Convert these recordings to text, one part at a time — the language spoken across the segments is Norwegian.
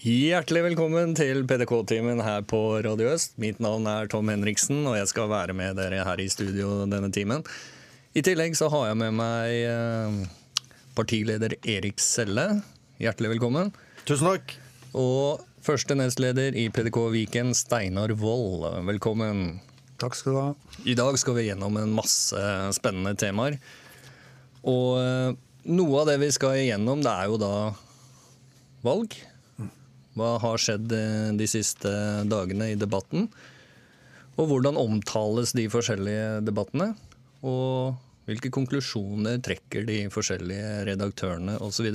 Hjertelig velkommen til PDK-timen her på Radio Øst. Mitt navn er Tom Henriksen, og jeg skal være med dere her i studio denne timen. I tillegg så har jeg med meg eh, partileder Erik Selle. Hjertelig velkommen. Tusen takk. Og første nestleder i PDK Viken, Steinar Wold. Velkommen. Takk skal du ha. I dag skal vi gjennom en masse spennende temaer. Og eh, noe av det vi skal igjennom, det er jo da valg. Hva har skjedd eh, de siste dagene i debatten? Og hvordan omtales de forskjellige debattene? Og hvilke konklusjoner trekker de forskjellige redaktørene osv.?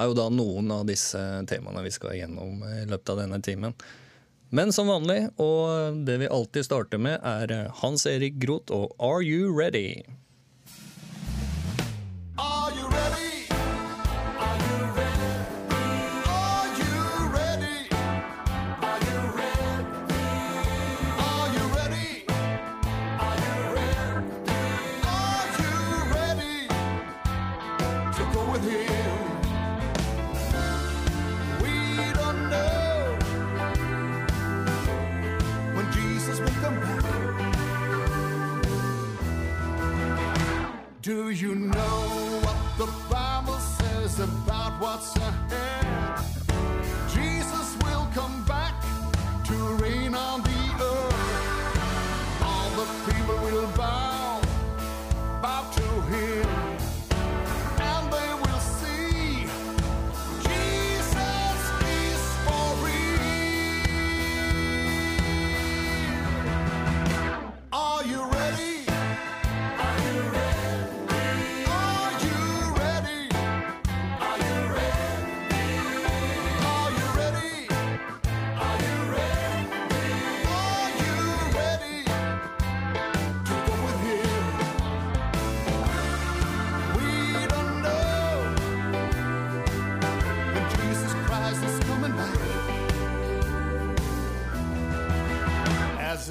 er jo da noen av disse temaene vi skal gjennom i løpet av denne timen. Men som vanlig, og det vi alltid starter med, er Hans Erik Groth og Are You Ready? You know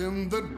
in the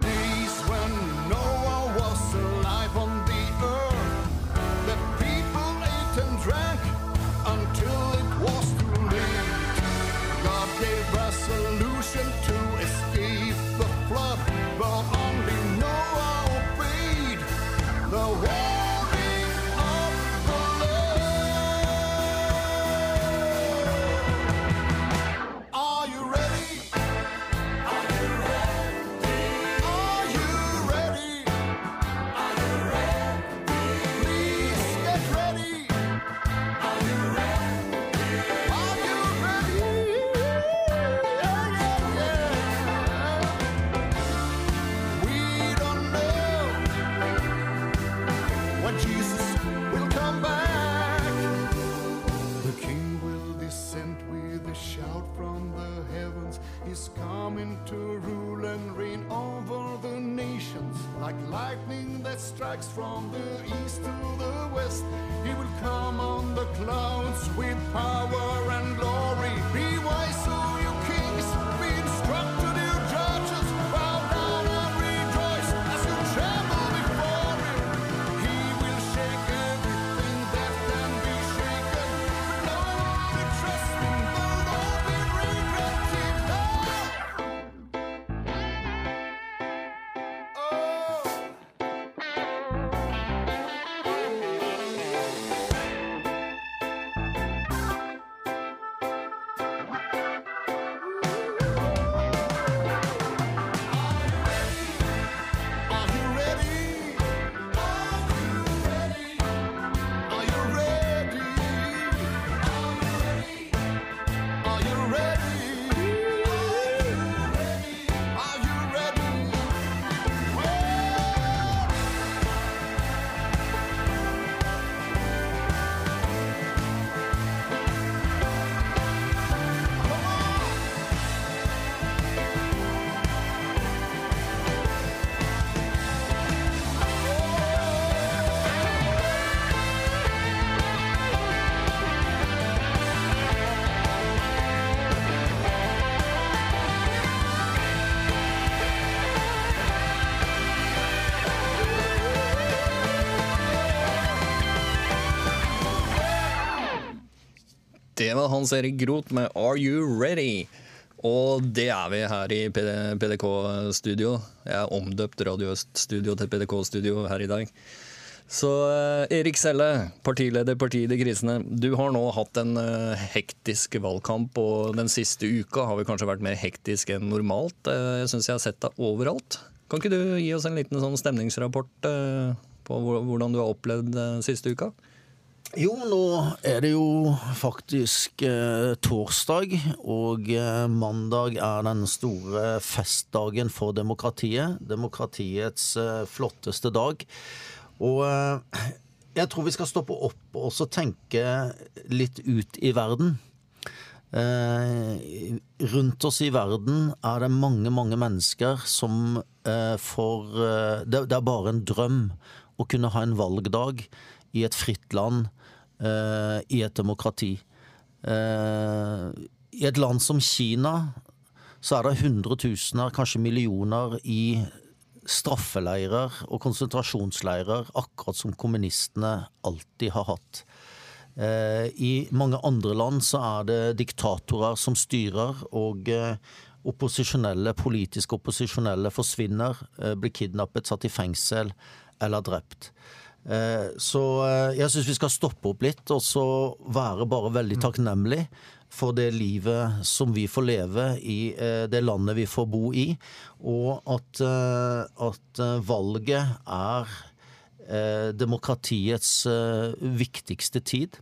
Det var Hans Erik Groth med 'Are You Ready'? Og det er vi her i PDK-studio. Jeg er omdøpt Radio Øst-studio til PDK-studio her i dag. Så eh, Erik Selle, partileder Partiet De Krisene. Du har nå hatt en eh, hektisk valgkamp, og den siste uka har vi kanskje vært mer hektisk enn normalt. Eh, jeg syns jeg har sett deg overalt. Kan ikke du gi oss en liten sånn stemningsrapport på hvordan du har opplevd den siste uka? Jo, nå er det jo faktisk eh, torsdag, og eh, mandag er den store festdagen for demokratiet. Demokratiets eh, flotteste dag. Og eh, jeg tror vi skal stoppe opp og så tenke litt ut i verden. Eh, rundt oss i verden er det mange, mange mennesker som eh, får det, det er bare en drøm å kunne ha en valgdag i et fritt land, eh, i et demokrati. Eh, I et land som Kina så er det hundretusener, kanskje millioner, i straffeleirer og konsentrasjonsleirer, akkurat som kommunistene alltid har hatt. Eh, I mange andre land så er det diktatorer som styrer, og eh, opposisjonelle, politisk opposisjonelle forsvinner, eh, blir kidnappet, satt i fengsel eller drept. Eh, Så eh, jeg syns vi skal stoppe opp litt, og så være bare veldig takknemlig for det livet som vi får leve i eh, det landet vi får bo i, og at, at valget er demokratiets viktigste tid.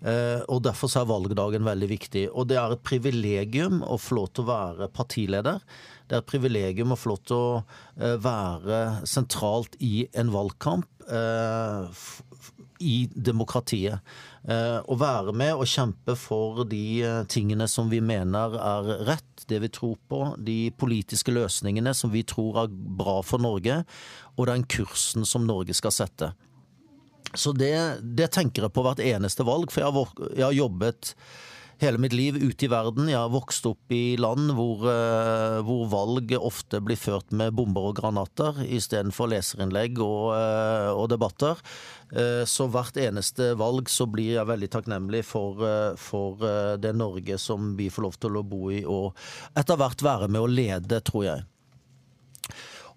Eh, og derfor så er valgdagen veldig viktig. Og det er et privilegium å få lov til å være partileder. Det er et privilegium å få lov til å være sentralt i en valgkamp. eh, i demokratiet. Eh, å være med og kjempe for de eh, tingene som vi mener er rett, det vi tror på, de politiske løsningene som vi tror er bra for Norge, og den kursen som Norge skal sette. Så det, det tenker jeg på hvert eneste valg, for jeg har, jeg har jobbet hele mitt liv ute i verden. Jeg har vokst opp i land hvor, eh, hvor valg ofte blir ført med bomber og granater istedenfor leserinnlegg og, eh, og debatter. Eh, Så hvert eneste valg så blir jeg veldig takknemlig for, for det Norge som vi får lov til å bo i, og etter hvert være med å lede, tror jeg.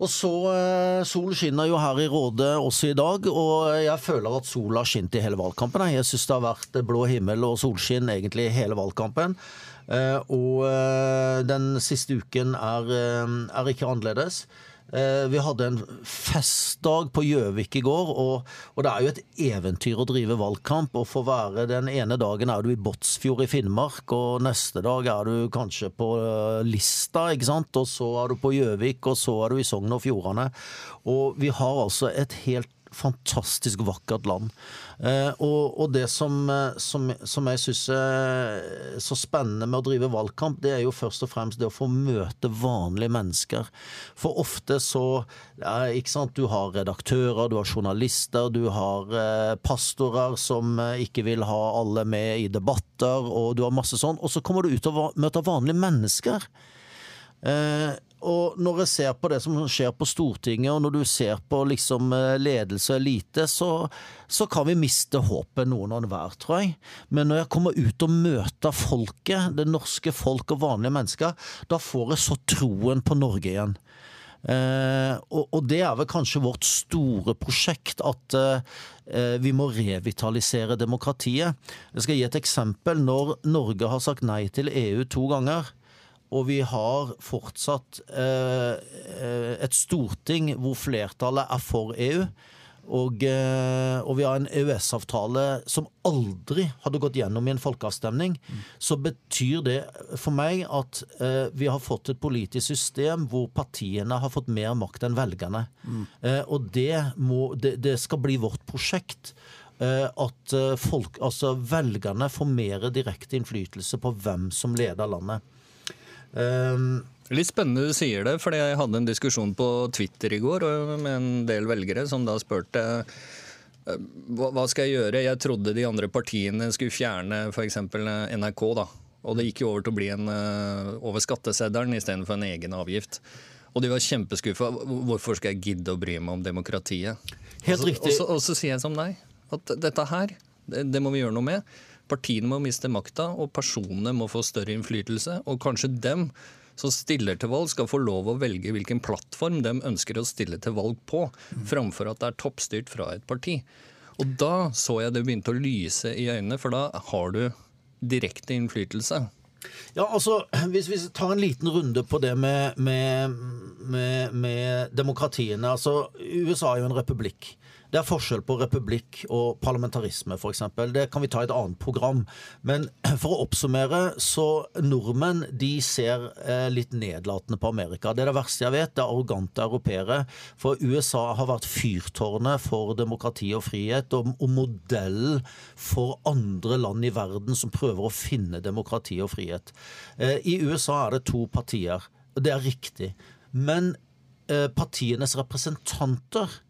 Og så eh, Sol skinner jo her i Råde også i dag, og jeg føler at sola har skint i hele valgkampen. jeg. Syns det har vært blå himmel og solskinn egentlig hele valgkampen. Eh, og eh, den siste uken er, er ikke annerledes. Eh, Vi hadde en festdag på Gjøvik i går, og, og det er jo et eventyr å drive valgkamp. Og for å være Den ene dagen er du i Båtsfjord i Finnmark, og neste dag er du kanskje på eh, Lista, ikke sant. Og så er du på Gjøvik, og så er du i Sogn og Fjordane. Og vi har altså et helt fantastisk vakkert land. Eh, og, og det som, eh, som, som jeg syns er så spennende med å drive valgkamp, det er jo først og fremst det å få møte vanlige mennesker. For ofte så eh, ikke sant, Du har redaktører, du har journalister, du har eh, pastorer som eh, ikke vil ha alle med i debatter, og du har masse sånn. Og så kommer du ut og møter vanlige mennesker. Eh, og når jeg ser på det som skjer på Stortinget, og når du ser på liksom eh, ledelse og elite, så, så kan vi miste håpet noen og enhver, tror jeg. Men når jeg kommer ut og møter folket, det norske folk og vanlige mennesker, da får jeg så troen på Norge igjen. Eh, og, og det er vel kanskje vårt store prosjekt, at eh, vi må revitalisere demokratiet. Jeg skal gi et eksempel. Når Norge har sagt nei til EU to ganger, og vi har fortsatt eh, eh, et storting hvor flertallet er for EU. Og, eh, og vi har en EØS-avtale som aldri hadde gått gjennom i en folkeavstemning. Så betyr det for meg at eh, vi har fått et politisk system hvor partiene har fått mer makt enn velgerne. Eh, og det, må, det, det skal bli vårt prosjekt. At folk, altså velgerne får mer direkte innflytelse på hvem som leder landet. Um, Litt spennende du sier det, fordi jeg hadde en diskusjon på Twitter i går med en del velgere som da spurte eh, hva skal jeg gjøre? Jeg trodde de andre partiene skulle fjerne f.eks. NRK, da. Og det gikk jo over til å bli en eh, over skatteseddelen istedenfor en egen avgift. Og de var kjempeskuffa. Hvorfor skal jeg gidde å bry meg om demokratiet? Helt riktig. Og så sier jeg som deg, at dette her, det, det må vi gjøre noe med. Partiene må miste makta, og personene må få større innflytelse. Og kanskje dem som stiller til valg, skal få lov å velge hvilken plattform de ønsker å stille til valg på, framfor at det er toppstyrt fra et parti. Og da så jeg det begynte å lyse i øynene, for da har du direkte innflytelse. Ja, altså, Hvis vi tar en liten runde på det med, med, med, med demokratiene altså, USA er jo en republikk. Det er forskjell på republikk og parlamentarisme, f.eks. Det kan vi ta i et annet program. Men for å oppsummere, så nordmenn de ser eh, litt nedlatende på Amerika. Det er det verste jeg vet. Det er arrogante europeere. For USA har vært fyrtårnet for demokrati og frihet, og, og modellen for andre land i verden som prøver å finne demokrati og frihet. Eh, I USA er det to partier. Det er riktig. Men eh, partienes representanter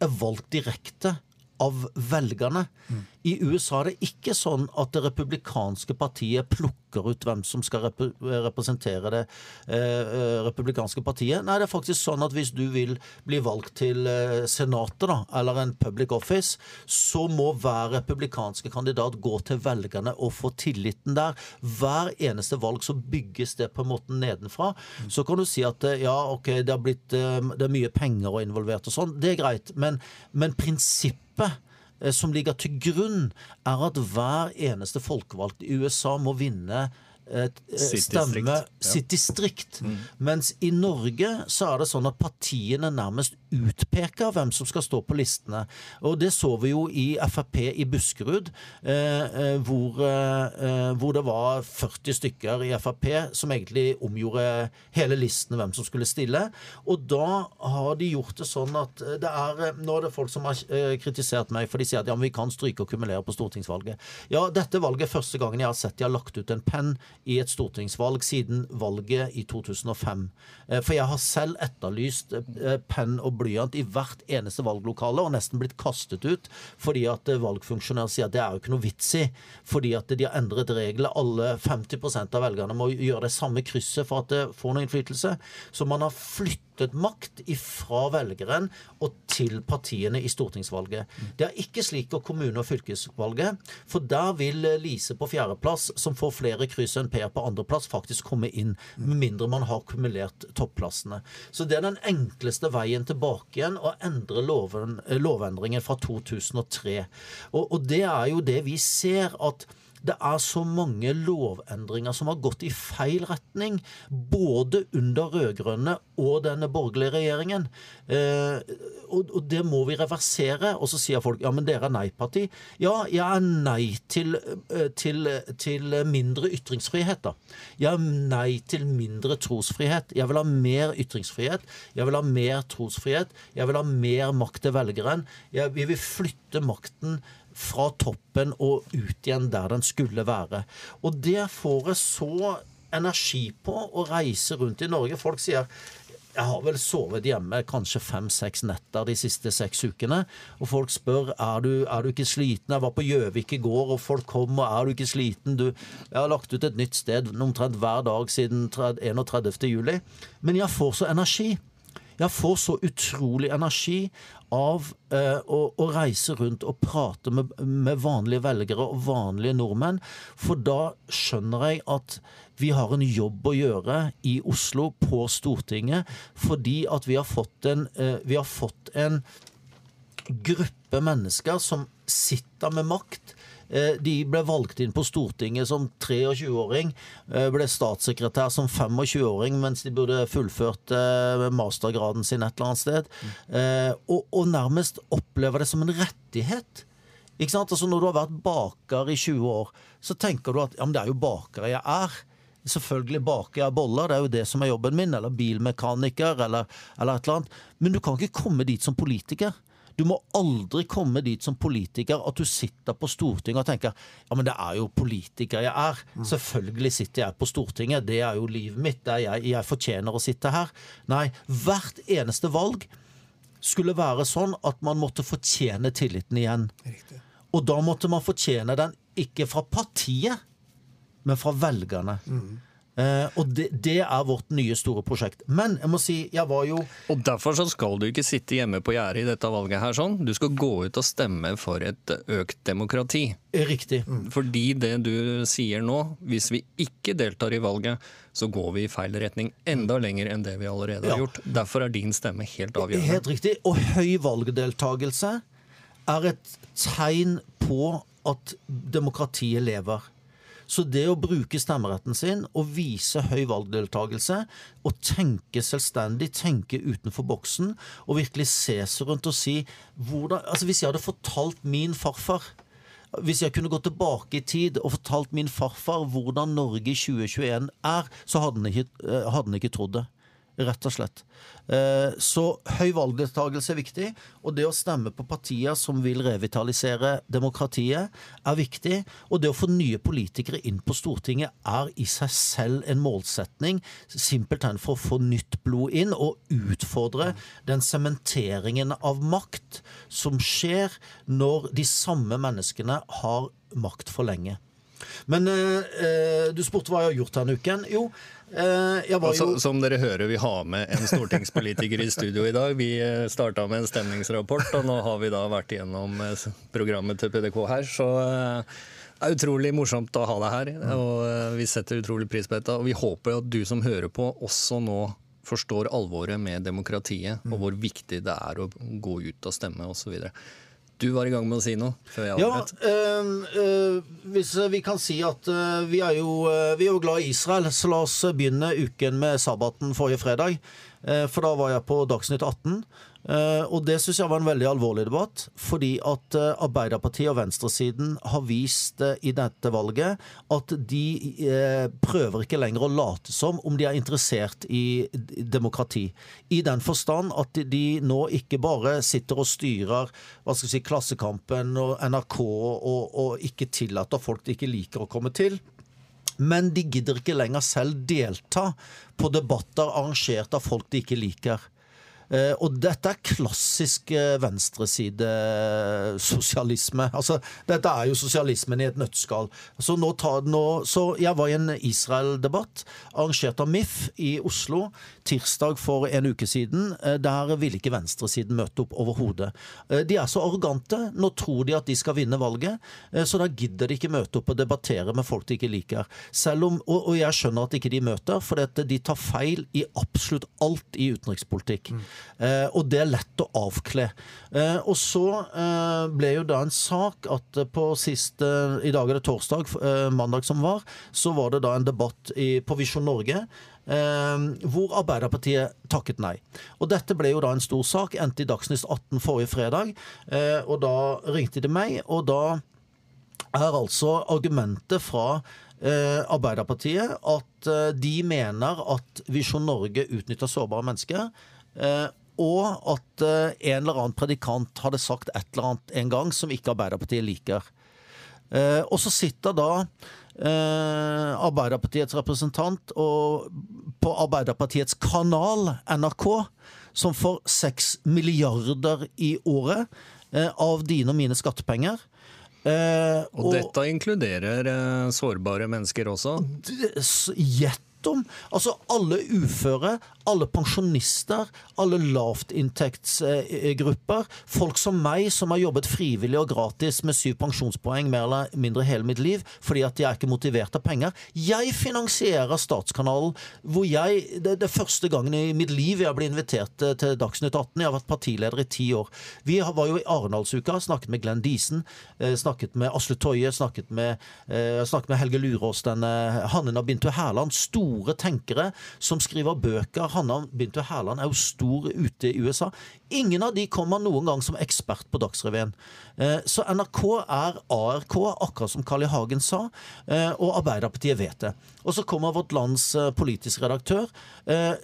er valgt direkte av velgerne. Mm. I USA er det ikke sånn at det republikanske partiet plukker ut hvem som skal rep representere det eh, republikanske partiet. Nei, det er faktisk sånn at hvis du vil bli valgt til eh, Senatet, da, eller en public office, så må hver republikanske kandidat gå til velgerne og få tilliten der. Hver eneste valg så bygges det på en måte nedenfra. Så kan du si at eh, ja, ok, det, har blitt, eh, det er mye penger og involvert og sånn. Det er greit. Men, men prinsippet Eh, som ligger til grunn, er at hver eneste folkevalgt i USA må vinne et, eh, stemme sitt distrikt. Mm. Mens i Norge så er det sånn at partiene nærmest utpeker hvem som skal stå på listene. Og det så vi jo i Frp i Buskerud, eh, eh hvor, eh, hvor, det var 40 stykker i Frp som egentlig omgjorde hele listen hvem som skulle stille. Og da har de gjort det sånn at det er Nå er det folk som har kritisert meg, for de sier at ja, men vi kan stryke og kumulere på stortingsvalget. Ja, dette valget er første gangen jeg har sett de har lagt ut en penn i et stortingsvalg siden valget i 2005. Eh, for jeg har selv etterlyst eh, penn og blyant i hvert eneste valglokale, og nesten blitt kastet ut fordi at eh, valgfunksjonærer sier at det er jo ikke noe vits i, fordi at de har endret reglene. Alle 50% av velgerne må gjøre det samme krysset for at det får noe innflytelse. Så man har flyttet flyttet makt ifra velgeren og til partiene i stortingsvalget. Det er ikke slik å kommune- og fylkesvalget, for der vil Lise på fjerdeplass, som får flere kryss enn Per på andreplass, faktisk komme inn, med mindre man har kumulert topplassene. Så det er den enkleste veien tilbake igjen å endre loven, lovendringen fra 2003. Og, og det er jo det vi ser at det er så mange lovendringer som har gått i feil retning, både under rød-grønne og denne borgerlige regjeringen. Eh, og, og, det må vi reversere. Og så sier folk ja, men dere er nei-parti. Ja, jeg er nei til, eh, til, til, mindre ytringsfrihet, da. Jeg er nei til mindre trosfrihet. Jeg vil ha mer ytringsfrihet. Jeg vil ha mer trosfrihet. Jeg vil ha mer makt til velgeren. Jeg, vi vil flytte makten fra toppen og ut igjen der den skulle være. Og det får jeg så energi på å reise rundt i Norge. Folk sier jeg har vel sovet hjemme kanskje fem-seks netter de siste seks ukene. Og folk spør er du, er du ikke sliten. Jeg var på Gjøvik i går, og folk kom og er du ikke sliten. Du, jeg har lagt ut et nytt sted omtrent hver dag siden 31. juli. Men jeg får så energi. Jeg får så utrolig energi av eh, å, å, reise rundt og prate med, med, vanlige velgere og vanlige nordmenn. For da skjønner jeg at vi har en jobb å gjøre i Oslo, på Stortinget, fordi at vi har fått en, eh, vi har fått en gruppe mennesker som sitter med makt de ble valgt inn på Stortinget som 23-åring. Eh, ble statssekretær som 25-åring mens de burde fullført eh, mastergraden sin et eller annet sted. Og, og nærmest opplever det som en rettighet. Ikke sant? Altså Når du har vært baker i 20 år, så tenker du at ja, men det er jo baker jeg er. Selvfølgelig baker jeg boller, det er jo det som er jobben min. Eller bilmekaniker, eller, eller et eller annet. Men du kan ikke komme dit som politiker. Du må aldri komme dit som politiker at du sitter på Stortinget og tenker ja, men det er jo politiker jeg er. Mm. Selvfølgelig sitter jeg på Stortinget. Det er jo livet mitt. Det er jeg, jeg fortjener å sitte her. Nei, hvert eneste valg skulle være sånn at man måtte fortjene tilliten igjen. Riktig. Og da måtte man fortjene den ikke fra partiet, men fra velgerne. Mm. Eh, og det, det er vårt nye store prosjekt. Men jeg må si, jeg var jo Og derfor så skal du ikke sitte hjemme på gjerdet i dette valget her sånn. Du skal gå ut og stemme for et økt demokrati. Riktig. Fordi det du sier nå, hvis vi ikke deltar i valget, så går vi i feil retning enda lenger enn det vi allerede har Ja. gjort. Derfor er din stemme helt avgjørende. Helt riktig. Og høy valgdeltagelse er et tegn på at demokratiet lever. Så det å bruke stemmeretten sin og vise høy valgdeltagelse, og tenke selvstendig, tenke utenfor boksen, og virkelig se seg rundt og si hvordan, altså Hvis jeg hadde fortalt min farfar hvis jeg kunne gå tilbake i tid og fortalt min farfar hvordan Norge i 2021 er, så hadde han ikke, eh, hadde han ikke trodd det. Rett og slett. Eh, Så høy valgdeltakelse er viktig, og det å stemme på partier som vil revitalisere demokratiet, er viktig. Og det å få nye politikere inn på Stortinget er i seg selv en målsetning. Simpelthen for å få nytt blod inn, og utfordre den sementeringen av makt som skjer når de samme menneskene har makt for lenge. Men eh, eh, du spurte hva jeg har gjort denne uken. Jo, eh, jeg var så, jo som dere hører, vi har med en stortingspolitiker i studio i dag. Vi starta med en stemningsrapport, og nå har vi da vært igjennom eh, programmet til PDK her. Så eh, det er utrolig morsomt å ha deg her, og eh, vi setter utrolig pris på dette. Og vi håper at du som hører på, også nå forstår alvoret med demokratiet, og hvor viktig det er å gå ut og stemme osv. Du var i gang med å si noe før jeg Ja, øh, eh, hvis vi kan si at øh, vi, er jo, vi er jo glad i Israel, så la oss begynne uken med sabbaten forrige fredag. Eh, for da var jeg på Dagsnytt 18. Eh, og det syns jeg var en veldig alvorlig debatt, fordi at eh, Arbeiderpartiet og venstresiden har vist eh, i dette valget at de prøver ikke lenger å late som om de er interessert i demokrati. I den forstand at de nå ikke bare sitter og styrer hva skal vi si, Klassekampen og NRK og, og ikke tillater folk de ikke liker å komme til. Men de gidder ikke lenger selv delta på debatter arrangert av folk de ikke liker. Eh, og dette er klassisk eh, venstresidesosialisme. Altså, dette er jo sosialismen i et nøttskall. Så, nå tar, nå, så jeg var i en Israel-debatt arrangert av MIF i Oslo tirsdag for en uke siden. Eh, der ville ikke venstresiden møte opp overhodet. De er så arrogante. Nå tror de at de skal vinne valget, så da gidder de ikke møte opp og debattere med folk de ikke liker. Selv om, og, og jeg skjønner at ikke de møter, for de tar feil i absolutt alt i utenrikspolitikk. Eh, og det er lett å avkle. Eh, og så eh, ble jo da en sak at eh, på siste I dag er det torsdag, eh, mandag som var, så var det da en debatt i, på Visjon Norge. Eh, hvor Arbeiderpartiet takket nei. Og Dette ble jo da en stor sak. Endte i Dagsnytt 18 forrige fredag. Eh, og Da ringte de meg, og da er altså argumentet fra eh, Arbeiderpartiet at eh, de mener at Visjon Norge utnytter sårbare mennesker. Eh, og at eh, en eller annen predikant hadde sagt et eller annet en gang som ikke Arbeiderpartiet liker. Eh, og så sitter da Arbeiderpartiets representant og på Arbeiderpartiets kanal, NRK, som får seks milliarder i året av dine og mine skattepenger. Eh, Og dette inkluderer eh, sårbare mennesker også. Gjett om! Altså alle uføre, alle pensjonister, alle lavtinntektsgrupper. Folk som meg, som har jobbet frivillig og gratis med syv pensjonspoeng mer eller mindre hele mitt liv, fordi at jeg er ikke motivert av penger. Jeg finansierer Statskanalen, hvor jeg Det er første gangen i mitt liv jeg blir invitert til Dagsnytt 18. Jeg har vært partileder i ti år. Vi var jo i Arendalsuka, snakket med Glenn Diesen, eh, snakket med Asle Toje, snakket med, eh, snakket med Helge Lurås, denne Hanne Bintu Hærland. Store tenkere som skriver bøker. Hanna Bintu Hærland er jo stor ute i USA. Ingen av de kommer noen gang som ekspert på Dagsrevyen. Eh, Så NRK er ARK, akkurat som Carl I. Hagen sa, eh, og Arbeiderpartiet vet det. Og så kommer vårt lands eh, politiske redaktør,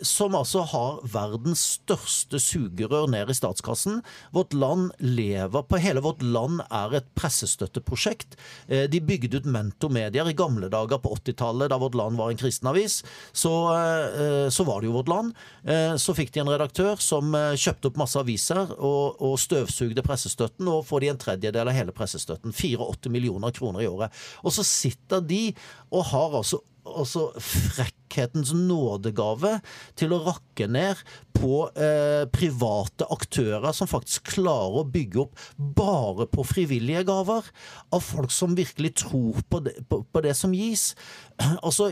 som altså har verdens største sugerør ned i statskassen. Vårt land lever på Hele vårt land er et pressestøtteprosjekt. De bygde ut mentormedier i gamle dager på 80-tallet, da vårt land var en kristen avis. Så, eh, så var det jo vårt land. Eh, Så fikk de en redaktør som eh, kjøpte opp masse aviser og, og støvsugde pressestøtten, og får de en tredjedel av hele pressestøtten. 84 millioner kroner i året. Og så sitter de og har altså altså frekkhetens nådegave til å rakke ned på eh, private aktører som faktisk klarer å bygge opp bare på frivillige gaver. Av folk som virkelig tror på det, på, på det som gis. Altså,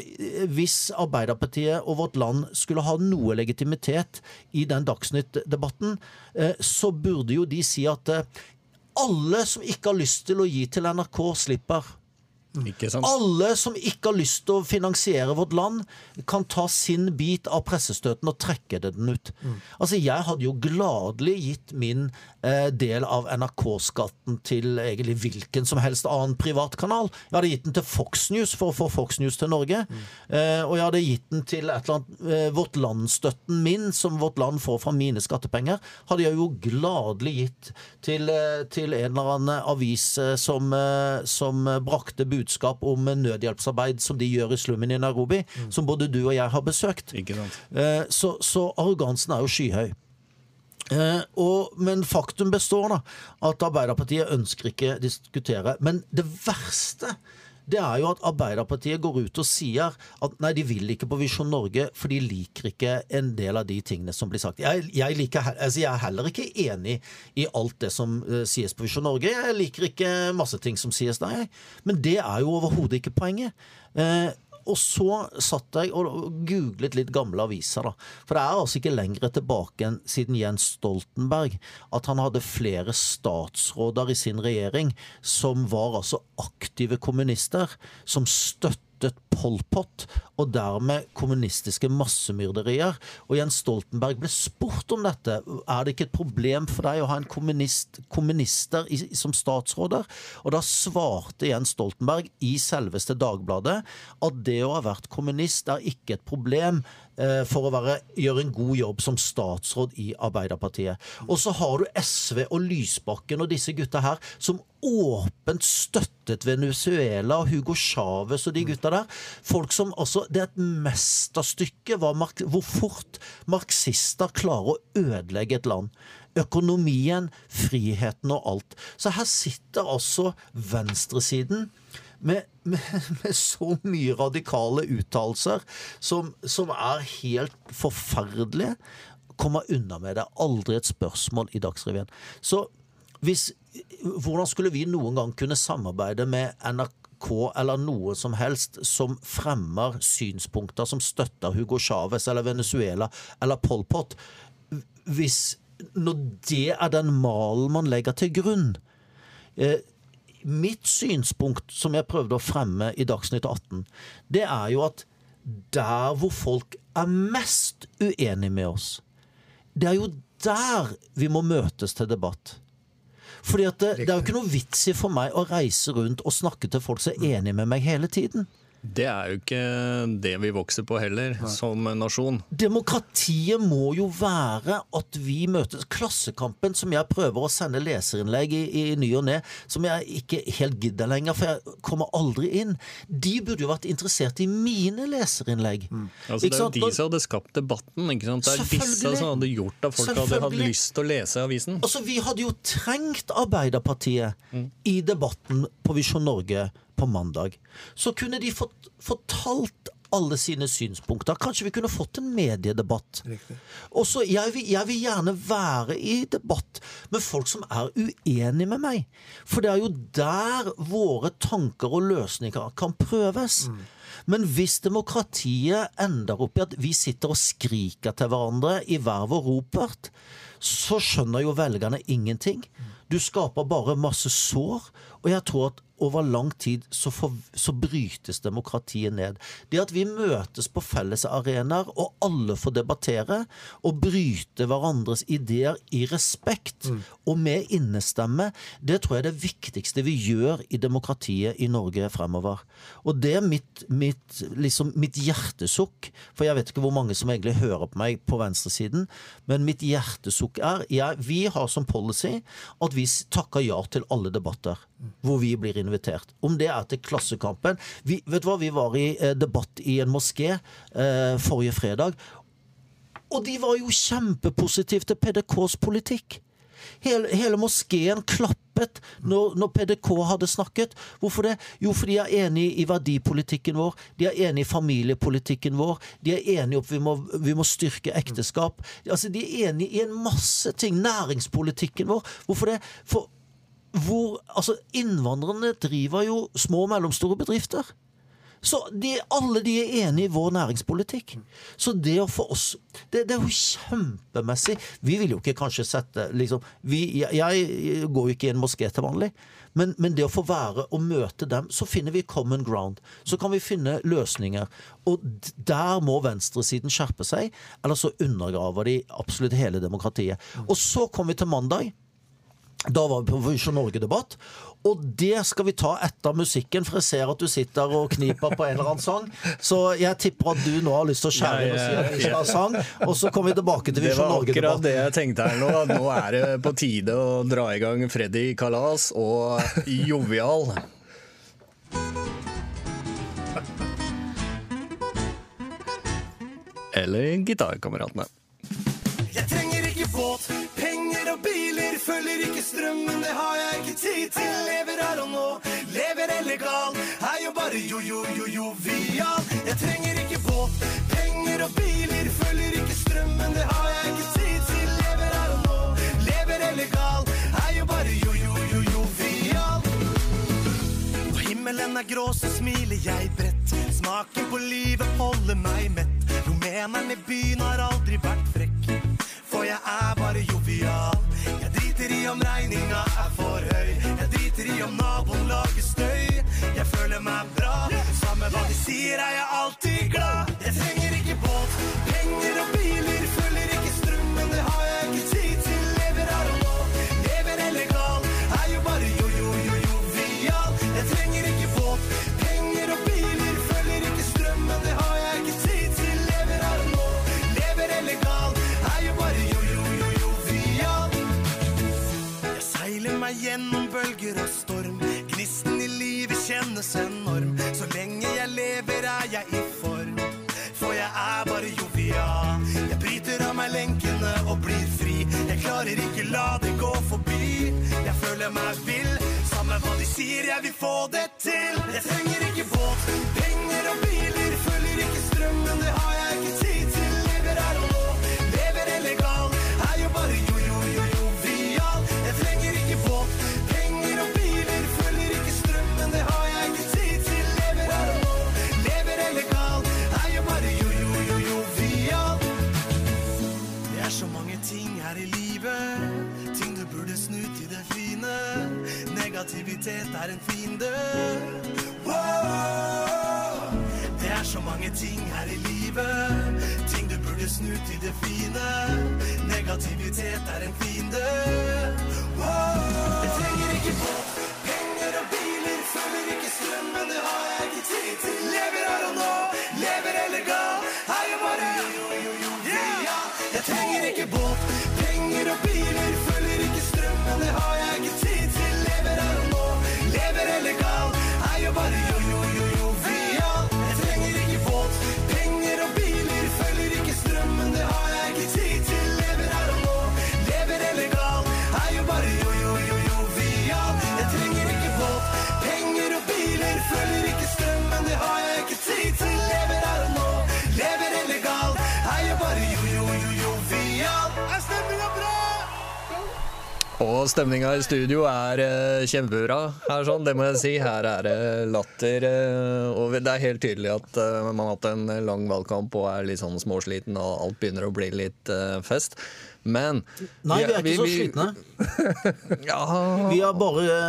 Hvis Arbeiderpartiet og Vårt Land skulle ha noe legitimitet i den Dagsnytt-debatten, eh, så burde jo de si at eh, alle som ikke har lyst til å gi til NRK, slipper. Alle som ikke har lyst til å finansiere vårt land, kan ta sin bit av pressestøtten og trekke den ut. Altså, Jeg hadde jo gladelig gitt min eh, del av NRK-skatten til egentlig hvilken som helst annen privatkanal. Jeg hadde gitt den til Fox News for å få Fox News til Norge. Eh, og jeg hadde gitt den til et eller annet eh, Vårt Land-støtten min, som Vårt Land får fra mine skattepenger, hadde jeg jo gladelig gitt til, eh, til en eller annen avis eh, som, eh, som brakte budskap om nødhjelpsarbeid som de gjør i slummen i Nairobi, som både du og jeg har besøkt. Eh, Så, så arrogansen er jo skyhøy. Eh, og, men faktum består, da. At Arbeiderpartiet ønsker ikke diskutere. Men det verste det er jo at Arbeiderpartiet går ut og sier at nei, de vil ikke på Visjon Norge, for de liker ikke en del av de tingene som blir sagt. Jeg, jeg, liker, altså jeg er heller ikke enig i alt det som uh, sies på Visjon Norge. Jeg liker ikke masse ting som sies der, jeg. Men det er jo overhodet ikke poenget. Eh, og så satt jeg og googlet litt gamle aviser, da. For det er altså ikke lenger tilbake enn siden Jens Stoltenberg at han hadde flere statsråder i sin regjering som var altså aktive kommunister, som støttet Pol Pot, og dermed kommunistiske massemyrderier. Og Jens Stoltenberg ble spurt om dette. Er det ikke et problem for deg å ha en kommunist, kommunister i, som statsråder? Og da svarte Jens Stoltenberg i selveste Dagbladet at det å ha vært kommunist er ikke et problem eh, for å være, gjøre en god jobb som statsråd i Arbeiderpartiet. Og så har du SV og Lysbakken og disse gutta her som åpent støttet Venezuela og Hugo Chávez og de gutta der. Folk som altså Det er et mesterstykke hvor fort marxister klarer å ødelegge et land. Økonomien, friheten og alt. Så her sitter altså venstresiden med, med, med så mye radikale uttalelser som, som er helt forferdelige. Kommer unna med det. Aldri et spørsmål i Dagsrevyen. Så hvis, hvordan skulle vi noen gang kunne samarbeide med NRK eller noe som helst som fremmer synspunkter som støtter Hugo Chávez eller Venezuela eller Pol Pot, hvis når det er den malen man legger til grunn? Eh, mitt synspunkt, som jeg prøvde å fremme i Dagsnytt 18, det er jo at der hvor folk er mest uenig med oss, det er jo der vi må møtes til debatt. Fordi at det, det er jo ikke noe vits i for meg å reise rundt og snakke til folk som er enige med meg hele tiden. Det er jo ikke det vi vokser på heller, som nasjon. Demokratiet må jo være at vi møtes. Klassekampen, som jeg prøver å sende leserinnlegg i, i ny og ne, som jeg ikke helt gidder lenger, for jeg kommer aldri inn, de burde jo vært interessert i mine leserinnlegg. Altså, Ikke det er jo de som hadde skapt debatten. Ikke sant? Det er disse som hadde gjort at folk hadde hatt lyst til å lese avisen. Altså, Vi hadde jo trengt Arbeiderpartiet i debatten på Visjon Norge på mandag. Så kunne de fått, fortalt alle sine synspunkter. Kanskje vi kunne fått en mediedebatt. Og så, jeg, vil, jeg vil gjerne være i debatt med folk som er uenige med meg. For det er jo der våre tanker og løsninger kan prøves. Men hvis demokratiet ender opp i at vi sitter og skriker til hverandre i hver vår ropert, så skjønner jo velgerne ingenting. Du skaper bare masse sår. Og jeg tror at over lang tid så, for, så brytes demokratiet ned. Det at vi møtes på felles arenaer, og alle får debattere, og bryte hverandres ideer i respekt og med innestemme, det tror jeg er det viktigste vi gjør i demokratiet i Norge fremover. Og det er mitt, mitt, liksom, mitt hjertesukk, for jeg vet ikke hvor mange som egentlig hører på meg på venstresiden, men mitt hjertesukk er jeg, Vi har som policy at vi takker ja til alle debatter hvor vi blir invitert. Om det er til Klassekampen vi, Vet du hva, vi var i eh, debatt i en moské eh, forrige fredag, og de var jo kjempepositive til PDKs politikk. Hele, hele moskeen klappet når, når PDK hadde snakket. Hvorfor det? Jo, for de er enig i verdipolitikken vår, de er enig i familiepolitikken vår, de er enige om at vi vi må styrke ekteskap. Altså, De er enig i en masse ting. Næringspolitikken vår. Hvorfor det? For hvor, altså, innvandrerne driver jo små og mellomstore bedrifter. Så de, alle de er enige i vår næringspolitikk. Så det å få oss Det, det er jo kjempemessig. Vi vil jo ikke kanskje sette liksom, vi, jeg, jeg går jo ikke i en moské til vanlig. Men, men det å få være og møte dem, så finner vi common ground. Så kan vi finne løsninger. Og der må venstresiden skjerpe seg, eller så undergraver de absolutt hele demokratiet. Og så kommer vi til mandag. Da var vi på Visjon Norge-debatt. Og det skal vi ta etter musikken, for jeg ser at du sitter og kniper på en eller annen sang. Så jeg tipper at du nå har lyst til å skjære inn og si at vi skal ha sang. Og så kommer vi tilbake til Det Visjon var akkurat Norge-debatt. det jeg tenkte her nå. at Nå er det på tide å dra i gang Freddy Kalas og Jovial. Eller Gitarkameratene. Jeg trenger ikke båt. Følger ikke strømmen, det har jeg ikke tid til. Lever her og nå, lever illegal. Er jo bare jo-jo-jo-jovial. Jeg trenger ikke båt, penger og biler. Følger ikke strømmen, det har jeg ikke tid til. Lever her og nå, lever illegal. Er jo bare jo-jo-jo-jovial. Når himmelen er grå, så smiler jeg bredt. Smaken på livet holder meg mett. Rumeneren i byen har aldri vært frekk. For jeg er bare jovial. Om regninga er for høy. Jeg driter i om naboen lager støy. Jeg føler meg bra. Samme hva de sier, er jeg alltid bølger og storm. Gnisten i livet kjennes enorm. Så lenge jeg lever, er jeg i form. For jeg er bare jovial. Jeg bryter av meg lenkene og blir fri. Jeg klarer ikke la det gå forbi. Jeg føler meg vill. Samme hva de sier, jeg vil få det til. Jeg trenger ikke båt, penger og biler. Følger ikke strømmen, det har jeg ikke tid livet. Ting du burde snu til det fine. Negativitet er en fiende. Wow! Det er så mange ting her i livet. Ting du burde snu til det fine. Negativitet er en fiende. Wow! Jeg trenger ikke båt, strømmen, Og stemninga i studio er uh, kjempebra her, sånn, det må jeg si. Her er det latter. Uh, og det er helt tydelig at eh, man har hatt en lang valgkamp og er litt sånn småsliten, og alt begynner å bli litt fest. Men Nei, vi er ikke så slitne. Ja, Vi er bare,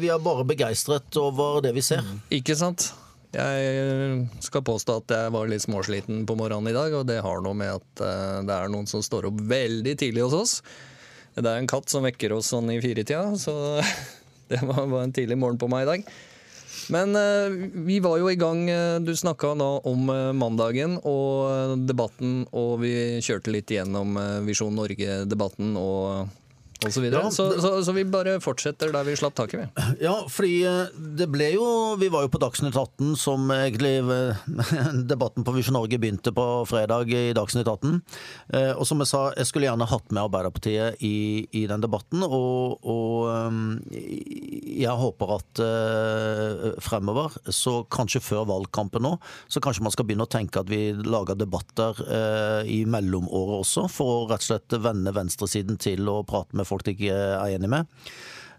vi er bare begeistret over det vi ser. ikke sant? Jeg skal påstå at jeg var litt småsliten på morgenen i dag, og det har noe med at det er noen som står opp veldig tidlig hos oss. Det er en katt som vekker oss sånn i firetida, så det var, en tidlig morgen på meg i dag. Men eh, vi var jo i gang. eh, Du snakka da om eh, mandagen og debatten, og vi kjørte litt igjennom eh, Visjon Norge-debatten og osv. Ja, Så, så, så, så vi bare fortsetter der vi slapp taket, vi. Ja, fordi eh, det ble jo Vi var jo på Dagsnytt 18, som egentlig eh, debatten på Visjon Norge begynte på fredag i Dagsnytt 18. Eh, Og som jeg sa, jeg skulle gjerne hatt med Arbeiderpartiet i, i den debatten. Og, og jeg håper at fremover, så kanskje før valgkampen nå, så kanskje man skal begynne å tenke at vi lager debatter i mellomåret også, for å rett og slett vende venstresiden til å prate med folk de ikke er enig med.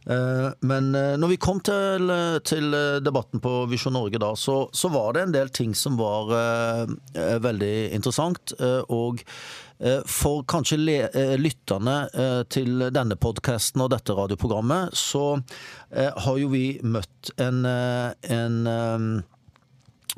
Eh, Men eh, når vi kom til, til debatten på Visjon Norge da, så, så var det en del ting som var eh, eh, veldig interessant. Uh, Og uh, for kanskje le, eh, lytterne eh, til denne podkasten og dette radioprogrammet, så eh, har jo vi møtt en, eh, en eh,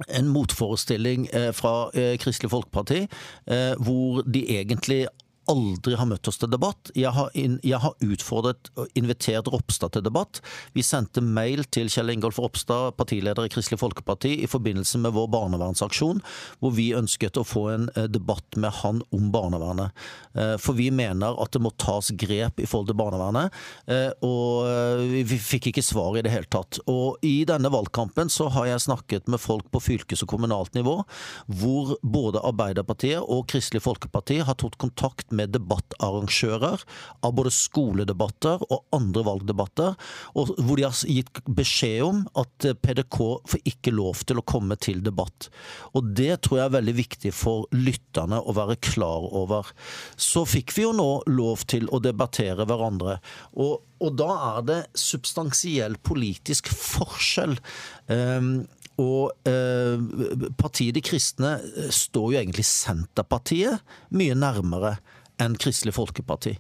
en motforestilling eh, fra eh, Kristelig Folkeparti, eh, hvor de egentlig aldri har møtt oss til debatt. Jeg har, jeg har utfordret og invitert Ropstad til debatt. Vi sendte mail til Kjell Ingolf Ropstad, partileder i Kristelig Folkeparti, i forbindelse med vår barnevernsaksjon, hvor vi ønsket å få en eh, debatt med han om barnevernet. Eh, For vi mener at det må tas grep i forhold til barnevernet, eh, og vi fikk ikke svar i det hele tatt. Og i denne valgkampen så har jeg snakket med folk på fylkes- og kommunalt nivå, hvor både Arbeiderpartiet og Kristelig Folkeparti har tatt kontakt med debattarrangører av både skoledebatter og andre valgdebatter, og hvor de har gitt beskjed om at eh, PDK får ikke lov til å komme til debatt. Og det tror jeg er veldig viktig for lytterne å være klar over. Så fikk vi jo nå lov til å debattere hverandre. og og da er det substansiell politisk forskjell. Um, og eh, partiet De kristne eh, står jo egentlig Senterpartiet mye nærmere enn Kristelig Folkeparti.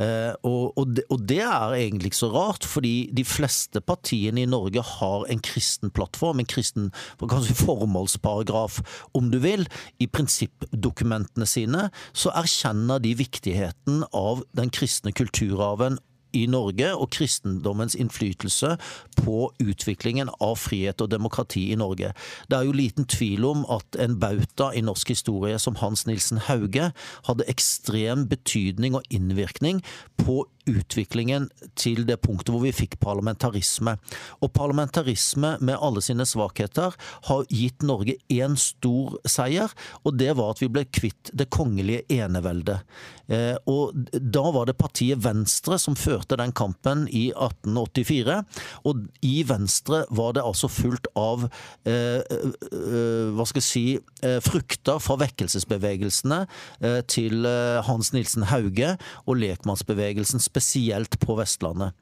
Eh, og, og, det, og det er egentlig ikke så rart, fordi de fleste partiene i Norge har en kristen plattform, en kristen kanskje formålsparagraf, om du vil. I prinsippdokumentene sine så erkjenner de viktigheten av den kristne kulturarven i Norge og kristendommens innflytelse på utviklingen av frihet og demokrati i Norge. Det er jo liten tvil om at en bauta i norsk historie som Hans Nilsen Hauge hadde ekstrem betydning og innvirkning på utviklingen til det punktet hvor vi fikk parlamentarisme. Og parlamentarisme med alle sine svakheter har gitt Norge én stor seier, og det var at vi ble kvitt det kongelige eneveldet. Eh, og da var det partiet Venstre som førte den kampen i 1884, og i Venstre var det altså fullt av eh, eh, hva skal jeg si eh, frukter fra vekkelsesbevegelsene eh, til eh, Hans Nilsen Hauge og lekmannsbevegelsen, spesielt på Vestlandet.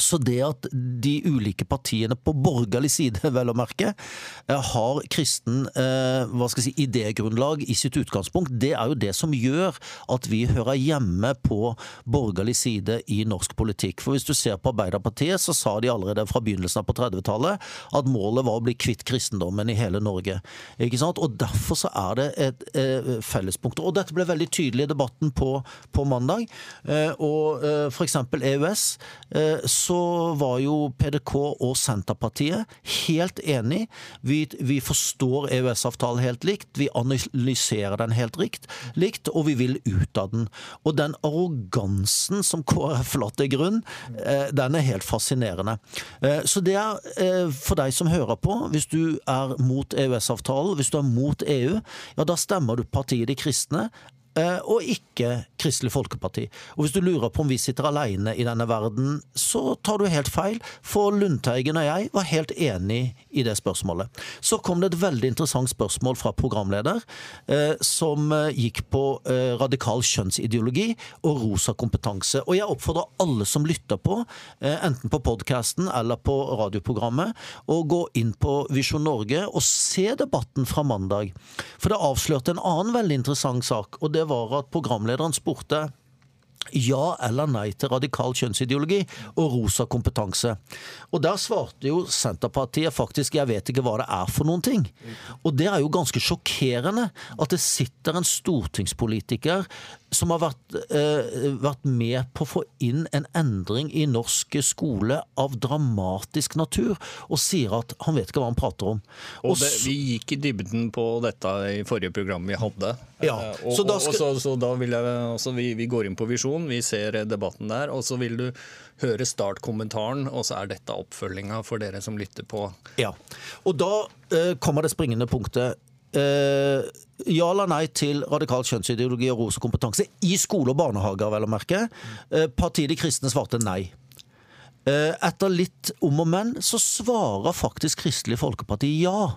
Så det at de ulike partiene på borgerlig side, vel å merke, eh, har kristen eh, hva skal jeg si, idégrunnlag i sitt utgangspunkt, det er jo det som gjør at vi hører hjemme på borgerlig side i norsk politikk. For hvis du ser på Arbeiderpartiet, så sa de allerede fra begynnelsen av på 30-tallet at målet var å bli kvitt kristendommen i hele Norge. Ikke sant? Og derfor så er det et eh, fellespunkt. Og dette ble veldig tydelig i debatten på, på mandag. Og eh, eksempel EØS. Eh, så var jo PDK og Senterpartiet helt enig. Vi, vi forstår EØS-avtalen helt likt, vi analyserer den helt rikt, likt, og vi vil ut av den. Og den arrogansen som KrF la til grunn, eh, den er helt fascinerende. Eh, så det er eh, for deg som hører på, hvis du er mot EØS-avtalen, hvis du er mot EU, ja da stemmer du partiet De kristne og ikke Kristelig Folkeparti. Og Hvis du lurer på om vi sitter alene i denne verden, så tar du helt feil, for Lundteigen og jeg var helt enig i det spørsmålet. Så kom det et veldig interessant spørsmål fra programleder, eh, som eh, gikk på eh, radikal kjønnsideologi og rosa kompetanse. Og jeg oppfordrer alle som lytter på, eh, enten på podkasten eller på radioprogrammet, å gå inn på Visjon Norge og se debatten fra mandag. For det avslørte en annen veldig interessant sak, og det var at programlederen spurte ja eller nei til radikal kjønnsideologi og rosa kompetanse. Og der svarte jo Senterpartiet faktisk 'jeg vet ikke hva det er for noen ting'. Og det er jo ganske sjokkerende at det sitter en stortingspolitiker som har vært, eh, vært med på å få inn en endring i norsk skole av dramatisk natur, og sier at han vet ikke hva han prater om. Og det, vi gikk i dybden på dette i forrige program vi hadde. Ja, Eh, og, så da skal- og så, så da vil jeg også, vi, vi går inn på Visjon, vi ser debatten der, og så vil du høre startkommentaren, og så er dette oppfølginga for dere som lytter på. Ja, og da eh, kommer det springende punktet. Eh, ja eller nei til radikal kjønnsideologi og rosekompetanse i skole og barnehager, vel å merke. Uh, partiet De kristne svarte nei. Uh, etter litt om og men så svarer faktisk Kristelig Folkeparti ja.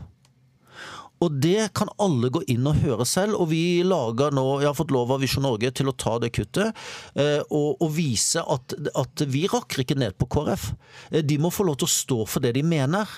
Og det kan alle gå inn og høre selv. Og vi lager nå, jeg har fått lov av Visjon Norge til å ta det kuttet og, og vise at, at vi rakker ikke ned på KrF. De må få lov til å stå for det de mener.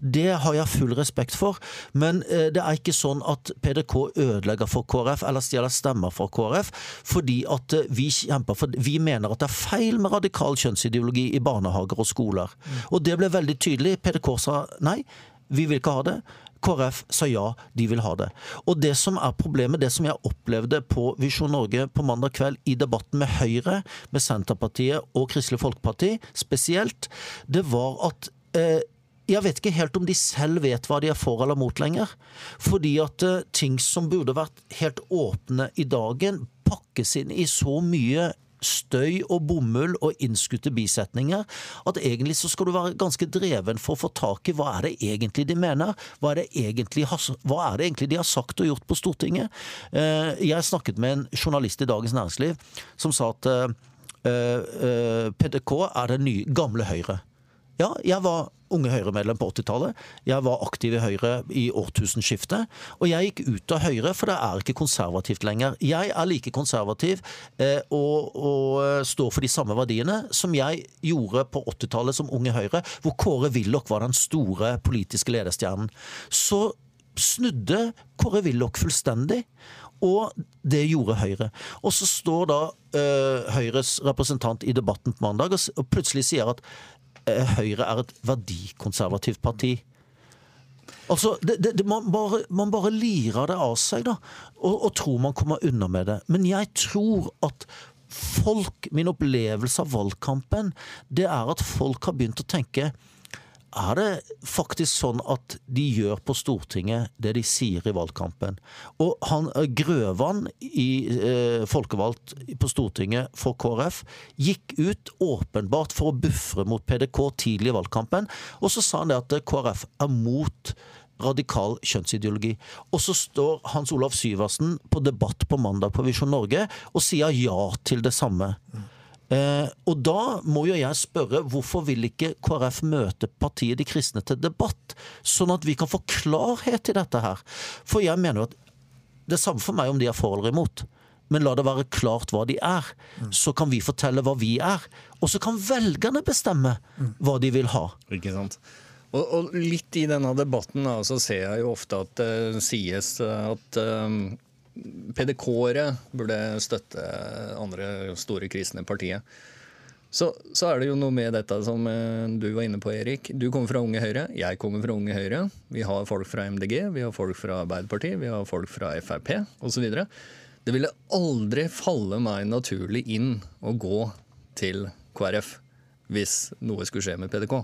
Det har jeg full respekt for. Men eh, det er ikke sånn at PDK ødelegger for KrF eller stjeler stemmer fra KrF fordi at eh, vi kjemper for Vi mener at det er feil med radikal kjønnsideologi i barnehager og skoler. Og det ble veldig tydelig. PDK sa nei. Vi vil ikke ha det. KrF sa ja, de vil ha det. Og det som er problemet, det som jeg opplevde på Visjon Norge på mandag kveld i debatten med Høyre, med Senterpartiet og Kristelig Folkeparti spesielt, det var at eh, jeg vet ikke helt om de selv vet hva de er for eller mot lenger. Fordi at eh, ting som burde vært helt åpne i dagen, pakkes inn i så mye støy og bomull og innskutte bisetninger at egentlig så skal du være ganske dreven for å få tak i hva er det egentlig de mener. Hva er det egentlig, hva er det egentlig de har sagt og gjort på Stortinget? Eh, Jeg snakket med en journalist i Dagens Næringsliv som sa at eh, PDK er det nye, gamle Høyre. Ja, jeg var unge Høyre-medlem på 80-tallet. Jeg var aktiv i Høyre i årtusenskiftet. Og jeg gikk ut av Høyre, for det er ikke konservativt lenger. Jeg er like konservativ eh, og, og eh, står for de samme verdiene som jeg gjorde på 80-tallet som unge Høyre, hvor Kåre Willoch var den store politiske ledestjernen. Så snudde Kåre Willoch fullstendig. Og det gjorde Høyre. Og så står da eh, Høyres representant i debatten på mandag og, og plutselig sier at Høyre er et verdikonservativt parti. Altså, det, det, det, man, bare, man bare lirer det av seg, da, og, og tror man kommer unna med det. Men jeg tror at folk, min opplevelse av valgkampen, det er at folk har begynt å tenke er det faktisk sånn at de gjør på Stortinget det de sier i valgkampen? Og han eh, Grøvan, i, eh, folkevalgt på Stortinget for KrF, gikk ut åpenbart for å bufre mot PDK tidlig i valgkampen, og så sa han det at eh, KrF er mot radikal kjønnsideologi. Og så står Hans Olav Syversen på debatt på mandag på Visjon Norge og sier ja til det samme. Eh, og da må jo jeg spørre, hvorfor vil ikke KrF møte partiet De kristne til debatt, sånn at vi kan få klarhet i dette her? For jeg mener jo at det er samme for meg om de er for eller imot. Men la det være klart hva de er. Så kan vi fortelle hva vi er. Og så kan velgerne bestemme hva de vil ha. Ikke sant? Og, og litt i denne debatten da, så ser jeg jo ofte at det sies at um, PDK-ere burde støtte andre store kristne partiet. Så, så er det jo noe med dette som eh, du var inne på, Erik. Du kommer fra Unge Høyre, jeg kommer fra Unge Høyre. Vi har folk fra MDG, vi har folk fra Arbeiderpartiet, vi har folk fra Frp osv. Det ville aldri falle meg naturlig inn å gå til KrF hvis noe skulle skje med PDK.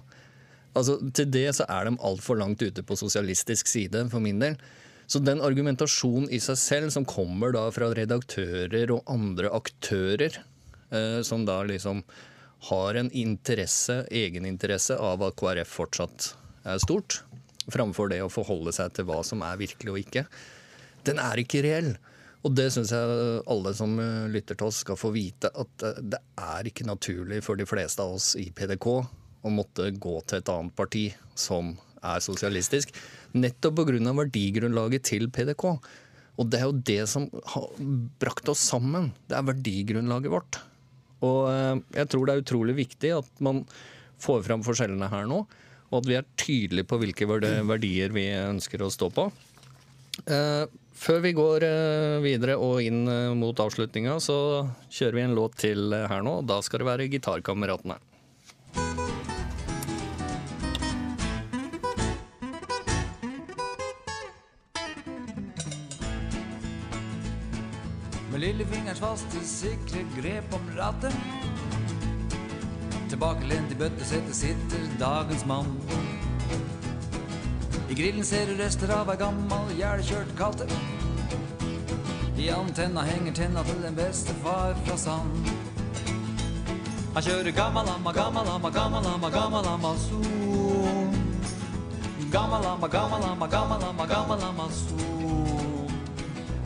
Altså, til det så er de altfor langt ute på sosialistisk side, for min del. Så den argumentasjonen i seg selv som kommer da fra redaktører og andre aktører, eh, som da liksom har en interesse, egeninteresse av at KrF fortsatt er stort, framfor det å forholde seg til hva som er virkelig og ikke, den er ikke reell. Og det syns jeg alle som eh, lytter til oss skal få vite, at eh, det er ikke naturlig for de fleste av oss i PDK å måtte gå til et annet parti som er sosialistisk, nettopp pga. verdigrunnlaget til PDK. Og det er jo det som har brakt oss sammen. Det er verdigrunnlaget vårt. Og eh, jeg tror det er utrolig viktig at man får fram forskjellene her nå, og at vi er tydelige på hvilke verdier vi ønsker å stå på. Eh, før vi går eh, videre og inn mot avslutninga, så kjører vi en låt til her nå. Da skal det være Gitarkameratene. Med lillefingerens faste, sikre grep om rattet. Tilbakelent i bøttesetet sitter dagens mann. I grillen ser du rester av ei gammal jævlkjørt kalte. I antenna henger tenna til den beste far fra sand. Han kjører gammalamma, gammalamma, gammalamma, gammalamma, zoom. Gammalamma, gammalamma, gammalamma, gammalamma, zoom.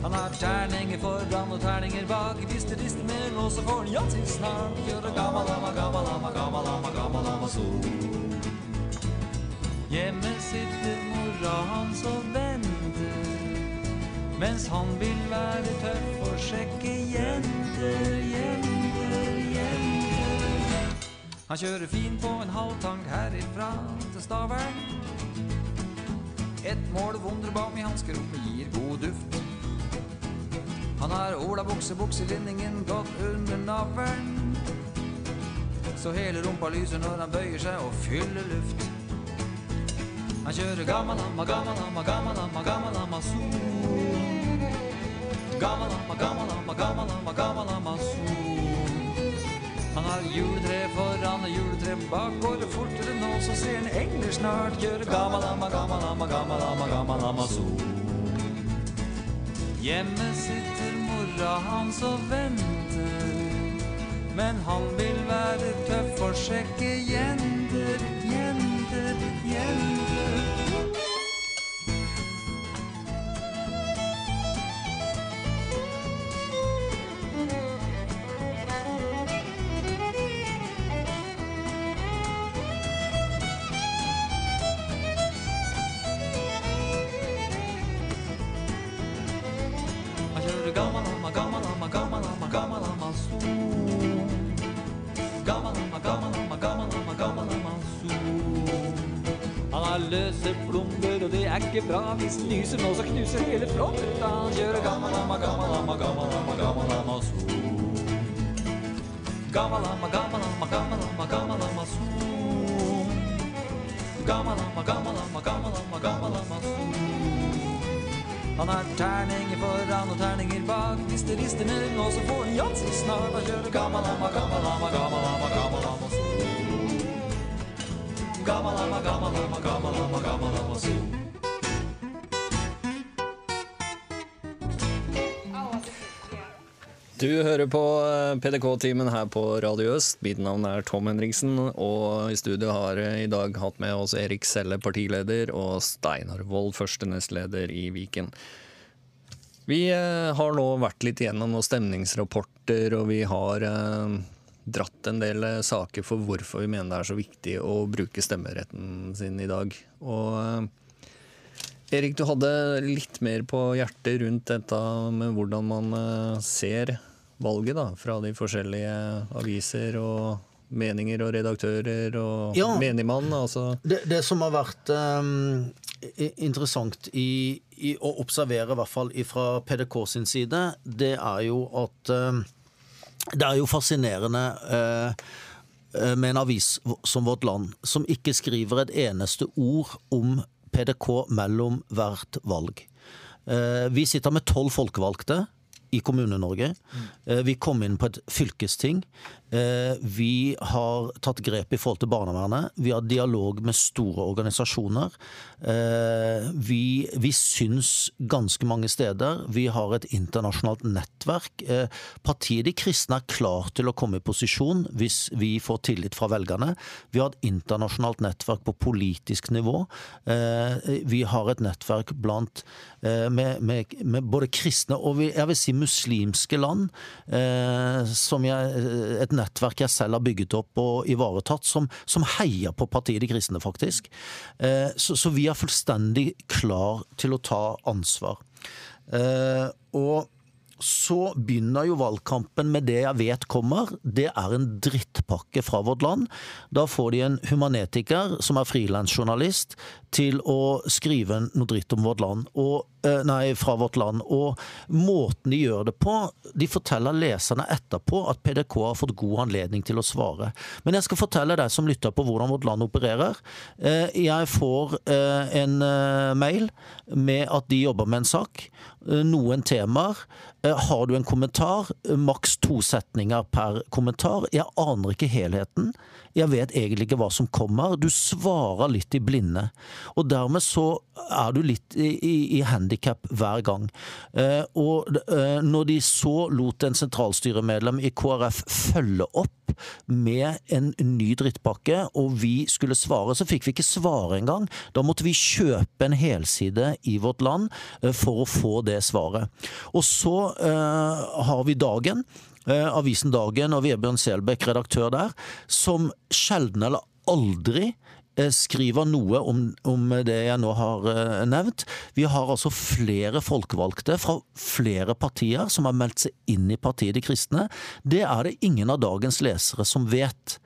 Han har terninger foran og terninger bak. Hvis det rister mer nå, så får han ja til snart. Gjøre gammalamma, gammalamma, gammalamma, gammalamma, sol. Hjemme sitter mora hans og venter. Mens han vil være tøff og sjekke jenter, jenter, jenter. Han kjører fin på en halvtank herifra til Stavern. Et mål Wunderbaum i hanskerommet gir god duft. Han har olabukse, bukselinningen gått under navlen. Så hele rumpa lyser når han bøyer seg og fyller luft. Han kjører gammalamma, gammalamma, gammalamma, gammalamma, zoom. Gammalamma, gammalamma, gammalamma, gammalamma, zoom. Han har juletre foran og juletre bak. Går det fortere nå, så ser han engler snart. Kjører gammalamma, gammalamma, gammalamma, gammalamma, zoom. Hjemme sitter mora hans og venter. Men han vil være tøff og sjekke jenter, og det er ikke bra. Hvis den lyser nå, så knuser hele flåtten. Han kjører gammalamma, gammalamma, gammalamma, gammalamma, zoom. Gammalamma, gammalamma, gammalamma, gammalamma, zoom. Gammalamma, gammalamma, gammalamma, gammalamma, zoom. Han har terninger foran og terninger bak. Hvis det rister ned nå, så får han yatzy snart. Han kjører gammalamma, gammalamma, gammalamma, gammalamma, zoom. Gammalamma, gammalamma, gammalamma, gammalamma, zoom. Du hører på eh, PDK-timen her på Radio Øst. Mitt navn er Tom Henriksen, og i studio har i dag hatt med oss Erik Selle, partileder, og Steinar Wold, første nestleder i Viken. Vi eh, har nå vært litt gjennom noen stemningsrapporter, og vi har eh, dratt en del saker for hvorfor vi mener det er så viktig å bruke stemmeretten sin i dag. Og Erik, du hadde litt mer på hjertet rundt dette med hvordan man ser valget da, fra de forskjellige aviser og meninger og redaktører og Ja. menigmann. Altså. Det, det som har vært um, interessant i, i å observere, i hvert fall fra PDK sin side, det er jo at um, Det er jo fascinerende eh, med en avis som Vårt Land, som ikke skriver et eneste ord om PDK mellom hvert valg. Eh, Vi sitter med tolv folkevalgte i Kommune-Norge. Eh, Vi kom inn på et fylkesting. Eh, Vi har tatt grep i forhold til barnevernet. Vi har dialog med store organisasjoner. Eh, Vi, vi syns ganske mange steder. Vi har et internasjonalt nettverk. Eh, Partiet De kristne er klar til å komme i posisjon hvis vi får tillit fra velgerne. Vi har et internasjonalt nettverk på politisk nivå. Vi har et nettverk blant med, med, med både kristne og jeg vil si muslimske land, som jeg, et nettverk jeg selv har bygget opp og ivaretatt, som, som heier på partiet De kristne, faktisk. Eh, Så, så vi er fullstendig klar til å ta ansvar. Eh, Og så begynner jo valgkampen med det jeg vet kommer. Det er en drittpakke fra vårt land. Da får de en humanetiker som er frilansjournalist til å skrive noe dritt om vårt land. Og, eh, nei, fra vårt land. Og måten de gjør det på De forteller leserne etterpå at PDK har fått god anledning til å svare. Men jeg skal fortelle deg som lytter på hvordan vårt land opererer. Eh, Jeg får eh, en mail med at de jobber med en sak. Eh, noen temaer. Eh, Har du en kommentar, eh, maks to setninger per kommentar. Jeg aner ikke helheten. Jeg vet egentlig ikke hva som kommer. Du svarer litt i blinde. Og dermed så er du litt i, i, i handikap hver gang. Eh, og eh, når de så lot en sentralstyremedlem i KrF følge opp med en ny drittpakke, og vi skulle svare, så fikk vi ikke svare engang. Da måtte vi kjøpe en helside i Vårt Land eh, for å få det svaret. Og så eh, har vi Dagen. Eh, Avisen Dagen og Vebjørn Selbekk, redaktør der, som sjelden eller aldri eh, skriver noe om, om det jeg nå har eh, nevnt. Vi har altså flere folkevalgte fra flere partier som har meldt seg inn i partiet De kristne. Det er det ingen av dagens lesere som vet.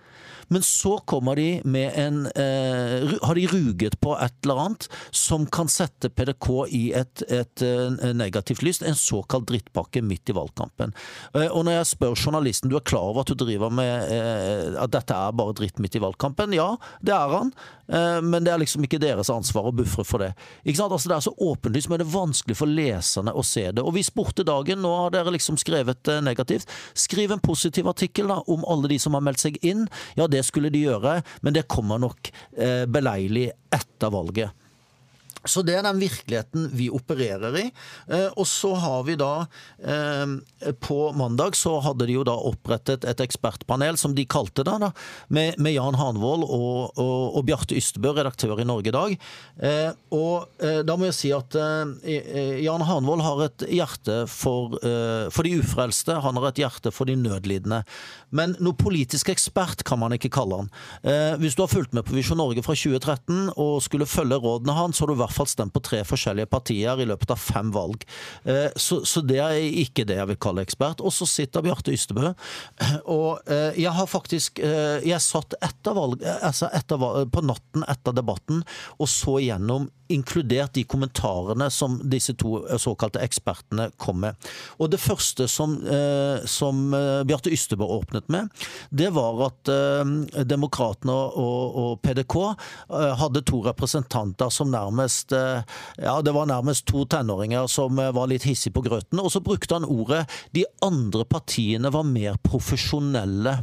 Men så kommer de med en eh, Har de ruget på et eller annet som kan sette PDK i et, et eh, negativt lys? En såkalt drittpakke midt i valgkampen. Eh, og når jeg spør journalisten du er klar over at du driver med eh, at dette er bare dritt midt i valgkampen, ja, det er han. Eh, men det er liksom ikke deres ansvar å bufre for det. Ikke sant? Altså, det er så åpenlyst, men det er vanskelig for leserne å se det. Og vi spurte Dagen, nå har dere liksom skrevet eh, negativt. Skriv en positiv artikkel da, om alle de som har meldt seg inn. Ja, det skulle de gjøre, men det kommer nok eh, beleilig etter valget. Så det er den virkeligheten vi opererer i. Eh, og så har vi da eh, På mandag så hadde de jo da opprettet et ekspertpanel, som de kalte det, da, med, Jan Hanvold og, og, og Bjarte Ystebø, redaktør i Norge i dag. Eh, og da må jeg si at Jan Hanvold har et hjerte for, for de ufrelste, han har et hjerte for de nødlidende. Men noe politisk ekspert kan man ikke kalle han. Hvis du har fulgt med på Visjon Norge fra 2013 og skulle følge rådene hans, så har du i hvert fall stemt på tre forskjellige partier i løpet av fem valg. Eh, Så, så det er ikke det jeg vil kalle ekspert. Og så sitter Bjarte Ystebø. Og eh, jeg har faktisk eh, Jeg satt etter valg, altså etter, på natten etter debatten og så gjennom inkludert de kommentarene som disse to eh, såkalte ekspertene kom med. Og det første som, eh, som eh, Bjarte Ystebø åpnet med, det var at Demokratene og, og PDK hadde to representanter som nærmest Ja, det var nærmest to tenåringer som var litt hissige på grøten. Og så brukte han ordet 'de andre partiene var mer profesjonelle'.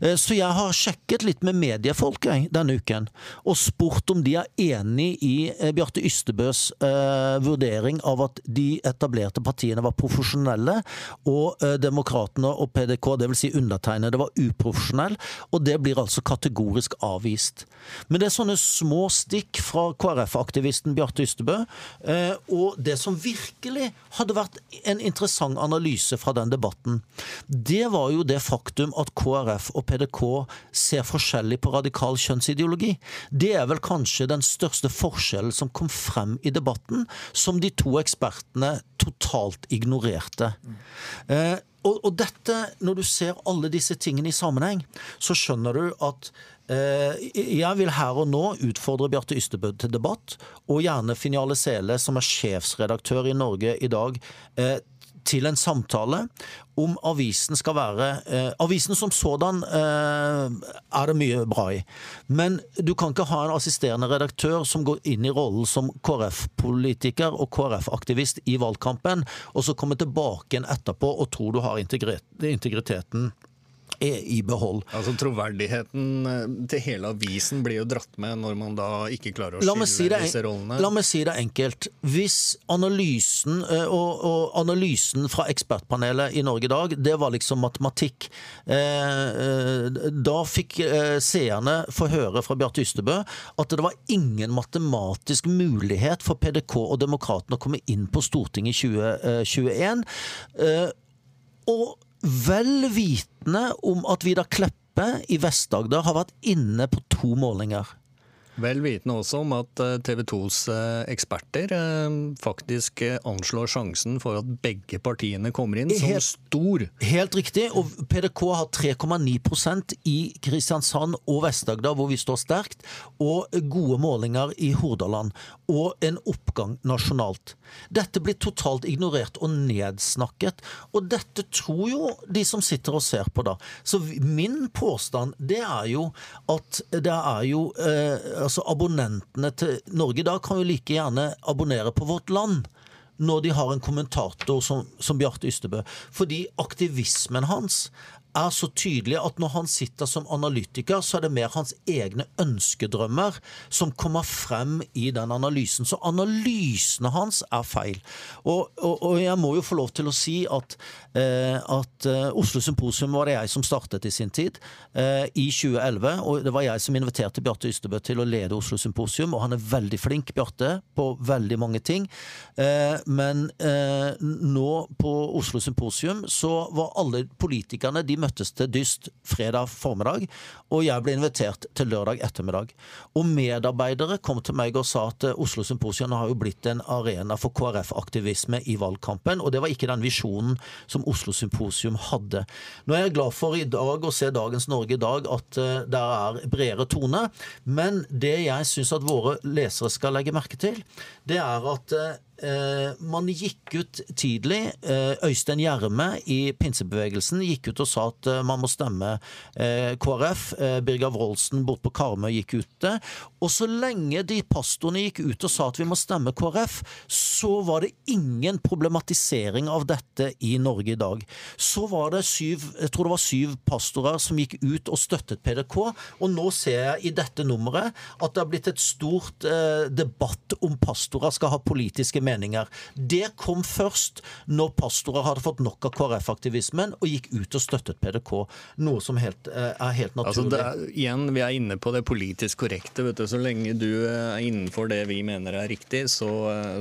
Eh, Så jeg har sjekket litt med mediefolk denne uken, og spurt om de er enig i eh, Bjarte Ystebøs eh, vurdering av at de etablerte partiene var profesjonelle, og eh, Demokratene og PDK, dvs. Si undertegnede, var uprofesjonell, og det blir altså kategorisk avvist. Men det er sånne små stikk fra KrF-aktivisten Bjarte Ystebø, eh, og det som virkelig hadde vært en interessant analyse fra den debatten, det var jo det faktum at KrF og PDK ser forskjellig på radikal kjønnsideologi. Det er vel kanskje den største forskjellen som kom frem i debatten, som de to ekspertene totalt ignorerte. Eh, og, og dette, når du ser alle disse tingene i sammenheng, så skjønner du at eh, jeg vil her og nå utfordre Bjarte Ystebø til debatt, og gjerne Finjale Sele, som er sjefsredaktør i Norge i dag, eh, til en samtale om avisen skal være eh, Avisen som sådan eh, er det mye bra i. Men du kan ikke ha en assisterende redaktør som går inn i rollen som KrF-politiker og KrF-aktivist i valgkampen, og så komme tilbake igjen etterpå og tro du har integriteten er i behold. Altså Troverdigheten eh, til hele avisen blir jo dratt med når man da ikke klarer å skille si det, disse rollene. la meg si det enkelt. Hvis analysen eh, og, og analysen fra ekspertpanelet i Norge i dag, det var liksom matematikk. Eh, da fikk seerne få høre fra Bjarte Ystebø at det var ingen matematisk mulighet for PDK og Demokratene å komme inn på Stortinget i 2021. Eh, og vel vitende om at Vidar Kleppe i Vest-Agder har vært inne på to målinger. Vel vitende også om at eh, TV 2s eh, eksperter eh, faktisk anslår sjansen for at begge partiene kommer inn som Helt- stor. Helt riktig, og PDK har 3,9% i Kristiansand og Vest-Agder, hvor vi står sterkt, og gode målinger i Hordaland, og en oppgang nasjonalt. Dette blir totalt ignorert og nedsnakket, og dette tror jo de som sitter og ser på da. Så min påstand, det er jo at det er jo eh, altså abonnentene til Norge i dag kan jo like gjerne abonnere på Vårt Land. når de har en kommentator som, som Bjarte Ystebø. Fordi aktivismen hans er så tydelig at når han sitter som analytiker, så er det mer hans egne ønskedrømmer som kommer frem i den analysen. Så analysene hans er feil. Og, og, og jeg må jo få lov til å si at, eh, at eh, Oslo Symposium var det jeg som startet i sin tid, eh, i 2011. Og det var jeg som inviterte Bjarte Ystebø til å lede Oslo Symposium, og han er veldig flink, Bjarte, på veldig mange ting. Eh, men eh, nå på Oslo Symposium så var alle politikerne de møttes til dyst fredag formiddag, og jeg ble invitert til lørdag ettermiddag. Og medarbeidere kom til meg og sa at eh, Oslo Symposium har jo blitt en arena for KrF-aktivisme i valgkampen, og det var ikke den visjonen som Oslo Symposium hadde. Nå er jeg glad for i dag å se Dagens Norge i dag at uh, det er bredere tone, men det jeg syns at våre lesere skal legge merke til, det er at Eh, man gikk ut tidlig. Eh, Øystein Gjerme i pinsebevegelsen gikk ut og sa at eh, man må stemme eh, KrF. Eh, Birger Wroldsen bort på Karmøy gikk ute. Og så lenge de pastorene gikk ut og sa at vi må stemme KrF, så var det ingen problematisering av dette i Norge i dag. Så var det syv, jeg tror det var syv pastorer som gikk ut og støttet PDK, og nå ser jeg i dette nummeret at det har blitt et stort eh, debatt om pastorer skal ha politiske meninger. Det kom først når pastorer hadde fått nok av KrF-aktivismen og gikk ut og støttet PDK, noe som helt, eh, er helt Altså, naturlig. det er, igjen, vi er inne på det politisk korrekte. Vet du. Så lenge du er innenfor det vi mener er riktig, så,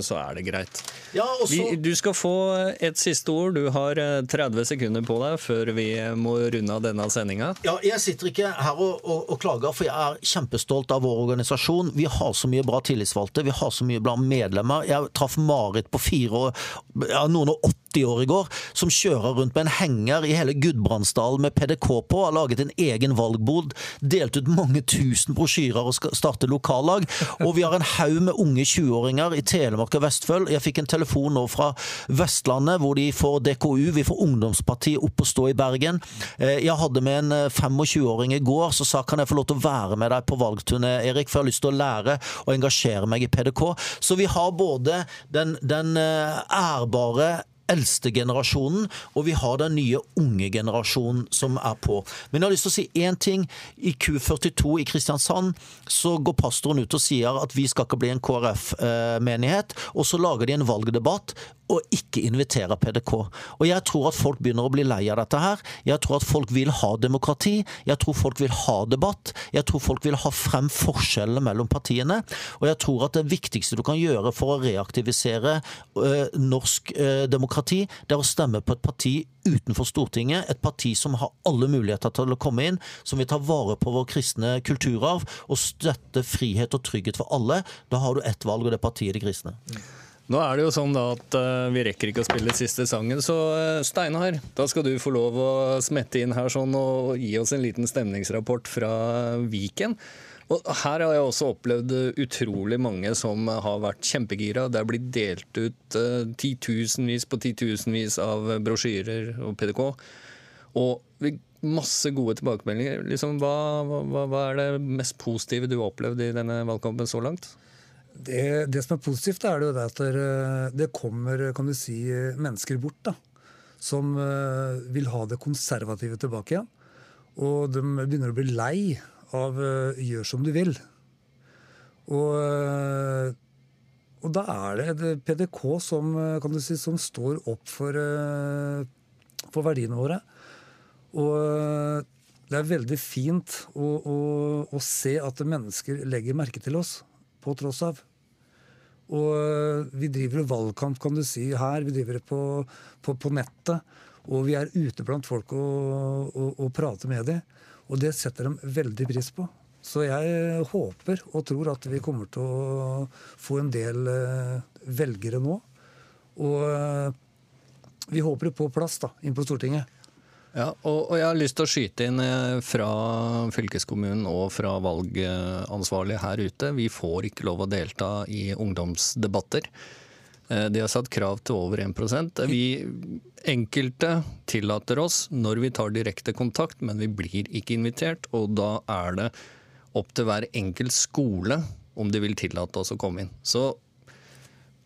så er det greit. ja, også... Vi, du skal få et siste ord. Du har eh, 30 sekunder på deg før vi må runde av denne sendinga. Ja, jeg sitter ikke her og, og, og klager, for jeg er kjempestolt av vår organisasjon. Vi har så mye bra tillitsvalgte, vi har så mye bra medlemmer. Jeg traff Marit på fire år, ja, noen og 80 år i går, som kjører rundt med en henger i hele Gudbrandsdalen med PDK på, har laget en egen valgbod, delt ut mange tusen brosjyrer og skal starte lokallag. Og vi har en haug med unge 20-åringer i Telemark og Vestfold. Jeg fikk en telefon nå fra Vestlandet, hvor de får DKU, vi får ungdomspartiet opp og stå i Bergen. Eh, Jeg hadde med en eh, 25-åring i går som sa kan jeg få lov til å være med deg på valgturné, Erik, for jeg har lyst til å lære og engasjere meg i PDK. Så vi har både den, den eh, ærbare eldste generasjonen, og vi har den nye unge generasjonen som er på. Men jeg har lyst til å si én ting. I Q42 i Kristiansand så går pastoren ut og sier at vi skal ikke bli en KrF-menighet, og så lager de en valgdebatt og ikke invitere PDK. Og jeg tror at folk begynner å bli lei av dette her. Jeg tror at folk vil ha demokrati. Jeg tror folk vil ha debatt. Jeg tror folk vil ha frem forskjellene mellom partiene. Og jeg tror at det viktigste du kan gjøre for å reaktivisere øh, norsk øh, demokrati, det er å stemme på et parti utenfor Stortinget. Et parti som har alle muligheter til å komme inn, som vil ta vare på vår kristne kulturarv og støtte frihet og trygghet for alle. Da har du ett valg, og det er partiet De kristne. Nå er det jo sånn da at uh, vi rekker ikke å spille siste sangen, så uh, Steinar, da skal du få lov å smette inn her sånn og gi oss en liten stemningsrapport fra Viken. Og her har jeg også opplevd utrolig mange som har vært kjempegira. Det er blitt delt ut eh, titusenvis på titusenvis av brosjyrer og PDK. Og masse gode tilbakemeldinger. Liksom, hva, hva, hva er det mest positive du har opplevd i denne valgkampen så langt? Det, det som er positivt, er det at det, kommer kan du si, mennesker bort da, som eh, vil ha det konservative tilbake igjen. Og de begynner å bli lei av eh, 'gjør som du vil'. Og, eh, og da er det PDK som, si, som står opp for, for verdiene våre. Og det er veldig fint å, å, å se at mennesker legger merke til oss, på tross av. Og øh, vi driver jo valgkamp, kan du si, her. Vi driver det på, på, på nettet. Og vi er ute blant folk og, og, og prater med dem. Og det setter de veldig pris på. Så jeg håper og tror at vi kommer til å få en del øh, velgere nå. Og øh, vi håper på plass da, inn på Stortinget. Ja, og, og jeg har lyst til å skyte inn eh, fra fylkeskommunen og fra valgansvarlige her ute. Vi får ikke lov å delta i ungdomsdebatter. Eh, De har satt krav til over 1% Vi enkelte tillater oss når vi tar direkte kontakt, men vi blir ikke invitert. Og da er det opp til hver enkelt skole om de vil tillate oss å komme inn. Så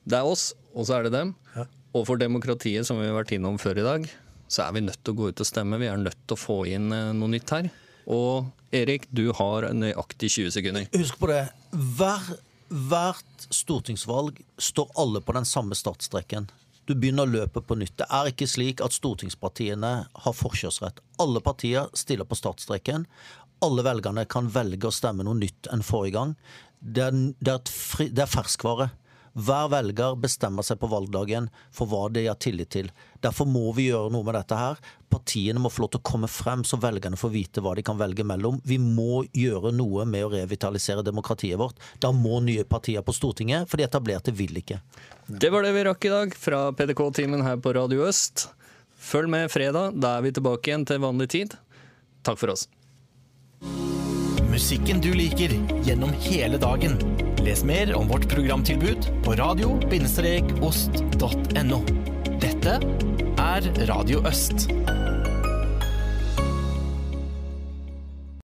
det er oss og så er det dem. Ja. Og for demokratiet, som vi har vært innom før i dag, så er vi nødt til å gå ut og stemme. Vi er nødt til å få inn eh, noe nytt her. Og Erik, du har nøyaktig 20 sekunder. Husk på det. Hver, hvert stortingsvalg står alle på den samme startstreken. Du begynner løpet på nytt. Det er ikke slik at stortingspartiene har forkjørsrett. Alle partier stiller på startstreken. Alle velgerne kan velge å stemme noe nytt enn forrige gang. Det er, det er, fri, det er ferskvare. Hver velger bestemmer seg på valgdagen for hva de har tillit til. Derfor må vi gjøre noe med dette her. Partiene må få lov til å komme frem, så velgerne får vite hva de kan velge mellom. Vi må gjøre noe med å revitalisere demokratiet vårt. Da må nye partier på Stortinget, for de etablerte vil ikke. Det var det vi rakk i dag fra PDK-timen her på Radio Øst. Følg med fredag, da er vi tilbake igjen til vanlig tid. Takk for oss. Musikken du liker gjennom hele dagen. Les mer om vårt programtilbud på radio-ost.no. Dette er Radio Øst.